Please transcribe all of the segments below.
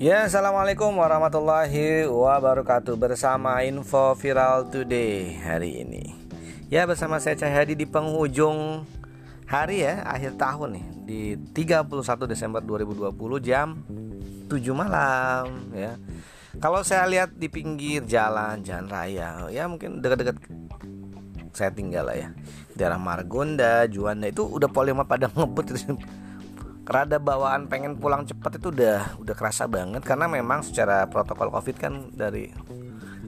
Ya, assalamualaikum warahmatullahi wabarakatuh bersama Info Viral Today hari ini. Ya, bersama saya Cahyadi di penghujung hari ya, akhir tahun nih di 31 Desember 2020 jam 7 malam ya. Kalau saya lihat di pinggir jalan, jalan raya, ya mungkin dekat-dekat saya tinggal lah ya. Daerah Margonda, Juanda itu udah polima pada ngebut rada bawaan pengen pulang cepat itu udah udah kerasa banget. Karena memang secara protokol covid kan dari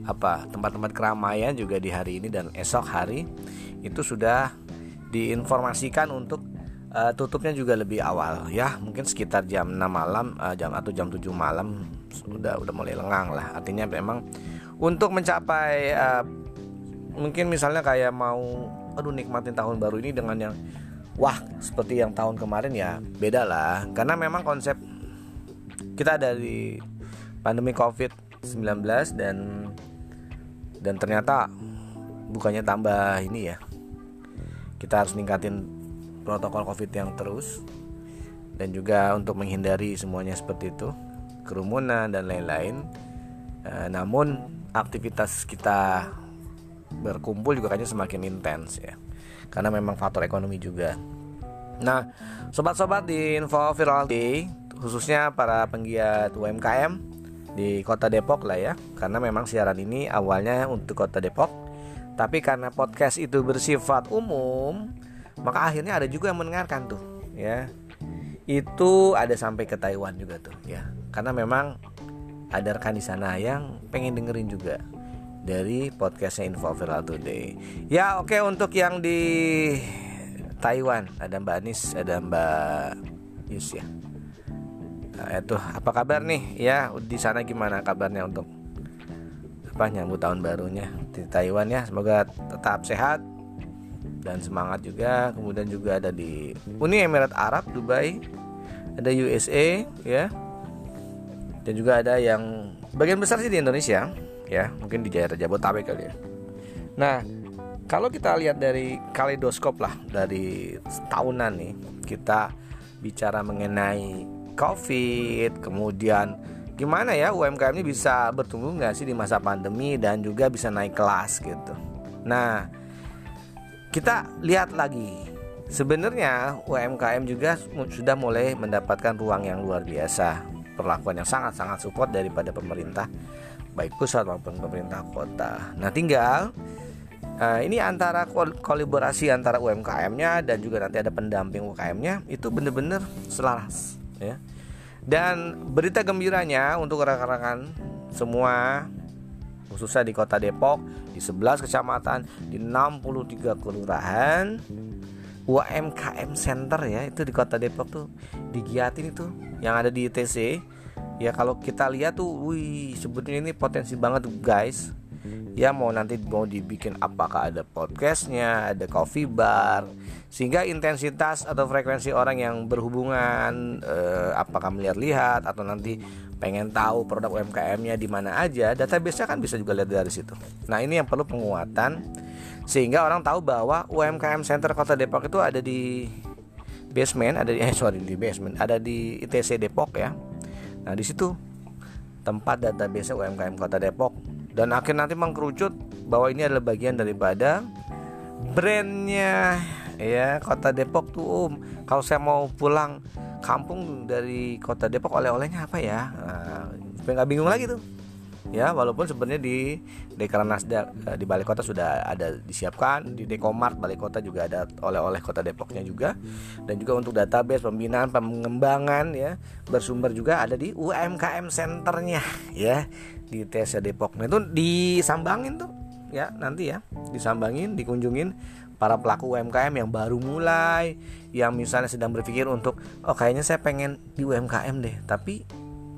apa tempat-tempat keramaian juga di hari ini dan esok hari itu sudah diinformasikan untuk uh, tutupnya juga lebih awal. Ya mungkin sekitar jam 6 malam uh, jam atau jam 7 malam sudah udah mulai lengang lah. Artinya memang untuk mencapai uh, mungkin misalnya kayak mau aduh nikmatin tahun baru ini dengan yang wah seperti yang tahun kemarin ya beda lah. Karena memang konsep kita dari pandemi covid-19 dan dan ternyata bukannya tambah ini ya. Kita harus ningkatin protokol covid yang terus dan juga untuk menghindari semuanya seperti itu. Kerumunan dan lain-lain. E, namun aktivitas kita berkumpul juga kayaknya semakin intens ya karena memang faktor ekonomi juga. Nah, sobat-sobat di Info Viral Day, khususnya para penggiat UMKM di Kota Depok lah ya, karena memang siaran ini awalnya untuk Kota Depok, tapi karena podcast itu bersifat umum, maka akhirnya ada juga yang mendengarkan tuh, ya. Itu ada sampai ke Taiwan juga tuh, ya. Karena memang ada rekan di sana yang pengen dengerin juga dari podcastnya Info Viral Today. Ya oke okay, untuk yang di Taiwan ada Mbak Anis, ada Mbak Yus ya. Nah, itu apa kabar nih ya di sana gimana kabarnya untuk apa nyambut tahun barunya di Taiwan ya semoga tetap sehat dan semangat juga kemudian juga ada di Uni Emirat Arab Dubai ada USA ya dan juga ada yang bagian besar sih di Indonesia ya mungkin di daerah Jabodetabek kali ya. Nah kalau kita lihat dari kaleidoskop lah dari tahunan nih kita bicara mengenai covid kemudian gimana ya UMKM ini bisa bertumbuh nggak sih di masa pandemi dan juga bisa naik kelas gitu. Nah kita lihat lagi. Sebenarnya UMKM juga sudah mulai mendapatkan ruang yang luar biasa perlakuan yang sangat-sangat support daripada pemerintah baik pusat maupun pemerintah kota. Nah, tinggal uh, ini antara kol kolaborasi antara UMKM-nya dan juga nanti ada pendamping UMKM-nya itu benar-benar selaras ya. Dan berita gembiranya untuk rekan-rekan semua khususnya di Kota Depok di 11 kecamatan di 63 kelurahan UMKM Center ya itu di Kota Depok tuh digiatin itu yang ada di ITC ya kalau kita lihat tuh wih sebetulnya ini potensi banget guys. Ya mau nanti mau dibikin apakah ada podcastnya ada coffee bar sehingga intensitas atau frekuensi orang yang berhubungan eh, apakah melihat-lihat atau nanti pengen tahu produk UMKM-nya di mana aja database-nya kan bisa juga lihat dari situ. Nah ini yang perlu penguatan sehingga orang tahu bahwa UMKM Center Kota Depok itu ada di basement ada di eh sorry di basement ada di ITC Depok ya Nah di situ tempat database UMKM Kota Depok dan akhir nanti mengkerucut bahwa ini adalah bagian daripada brandnya ya Kota Depok tuh Om. Kalau saya mau pulang kampung dari Kota Depok oleh-olehnya apa ya? Nah, nggak bingung lagi tuh ya walaupun sebenarnya di Dekranasda eh, di balai kota sudah ada disiapkan di Dekomart balai kota juga ada oleh-oleh kota Depoknya juga. Dan juga untuk database pembinaan pengembangan ya bersumber juga ada di UMKM centernya ya di TSA Depok. Nah itu disambangin tuh ya nanti ya disambangin dikunjungin para pelaku UMKM yang baru mulai yang misalnya sedang berpikir untuk oh kayaknya saya pengen di UMKM deh. Tapi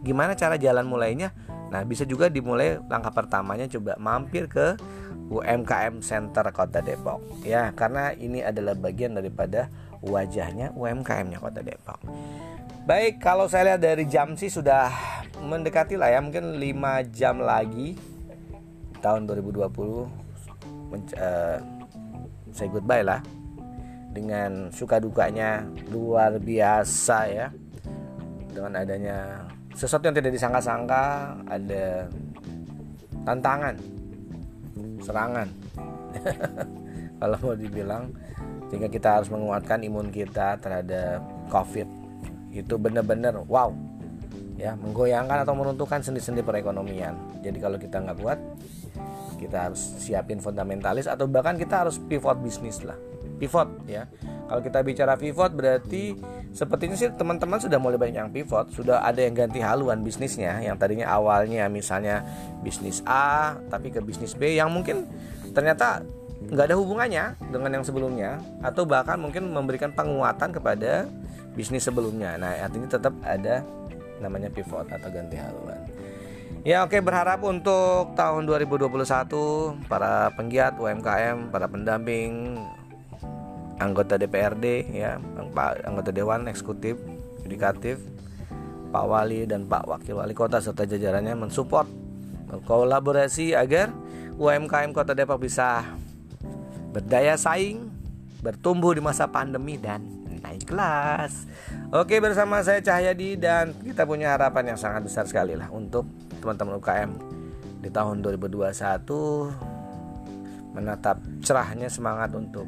gimana cara jalan mulainya Nah, bisa juga dimulai langkah pertamanya coba mampir ke UMKM Center Kota Depok. Ya, karena ini adalah bagian daripada wajahnya UMKM-nya Kota Depok. Baik, kalau saya lihat dari jam sih sudah mendekati lah ya, mungkin 5 jam lagi tahun 2020 men- uh, say goodbye lah. Dengan suka dukanya luar biasa ya. Dengan adanya sesuatu yang tidak disangka-sangka ada tantangan serangan. Kalau mau dibilang sehingga kita harus menguatkan imun kita terhadap covid. Itu benar-benar wow ya menggoyangkan atau meruntuhkan sendi-sendi perekonomian. Jadi kalau kita nggak kuat kita harus siapin fundamentalis atau bahkan kita harus pivot bisnis lah pivot ya. Kalau kita bicara pivot berarti sepertinya sih teman-teman sudah mulai banyak yang pivot sudah ada yang ganti haluan bisnisnya yang tadinya awalnya misalnya bisnis A tapi ke bisnis B yang mungkin ternyata nggak ada hubungannya dengan yang sebelumnya atau bahkan mungkin memberikan penguatan kepada bisnis sebelumnya. Nah artinya tetap ada namanya pivot atau ganti haluan. Ya oke berharap untuk tahun 2021 para penggiat UMKM, para pendamping anggota DPRD ya, anggota dewan eksekutif, yudikatif, Pak Wali dan Pak Wakil Wali Kota serta jajarannya mensupport kolaborasi agar UMKM Kota Depok bisa berdaya saing, bertumbuh di masa pandemi dan naik kelas. Oke bersama saya Cahyadi dan kita punya harapan yang sangat besar sekali lah untuk teman-teman UKM di tahun 2021 menatap cerahnya semangat untuk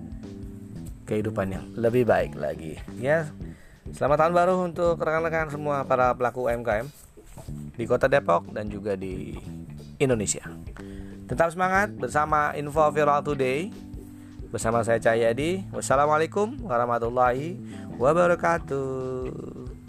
kehidupan yang lebih baik lagi. Ya selamat tahun baru untuk rekan-rekan semua para pelaku UMKM di kota Depok dan juga di Indonesia. Tetap semangat bersama Info Viral Today. Bersama saya Cahyadi wassalamualaikum warahmatullahi wabarakatuh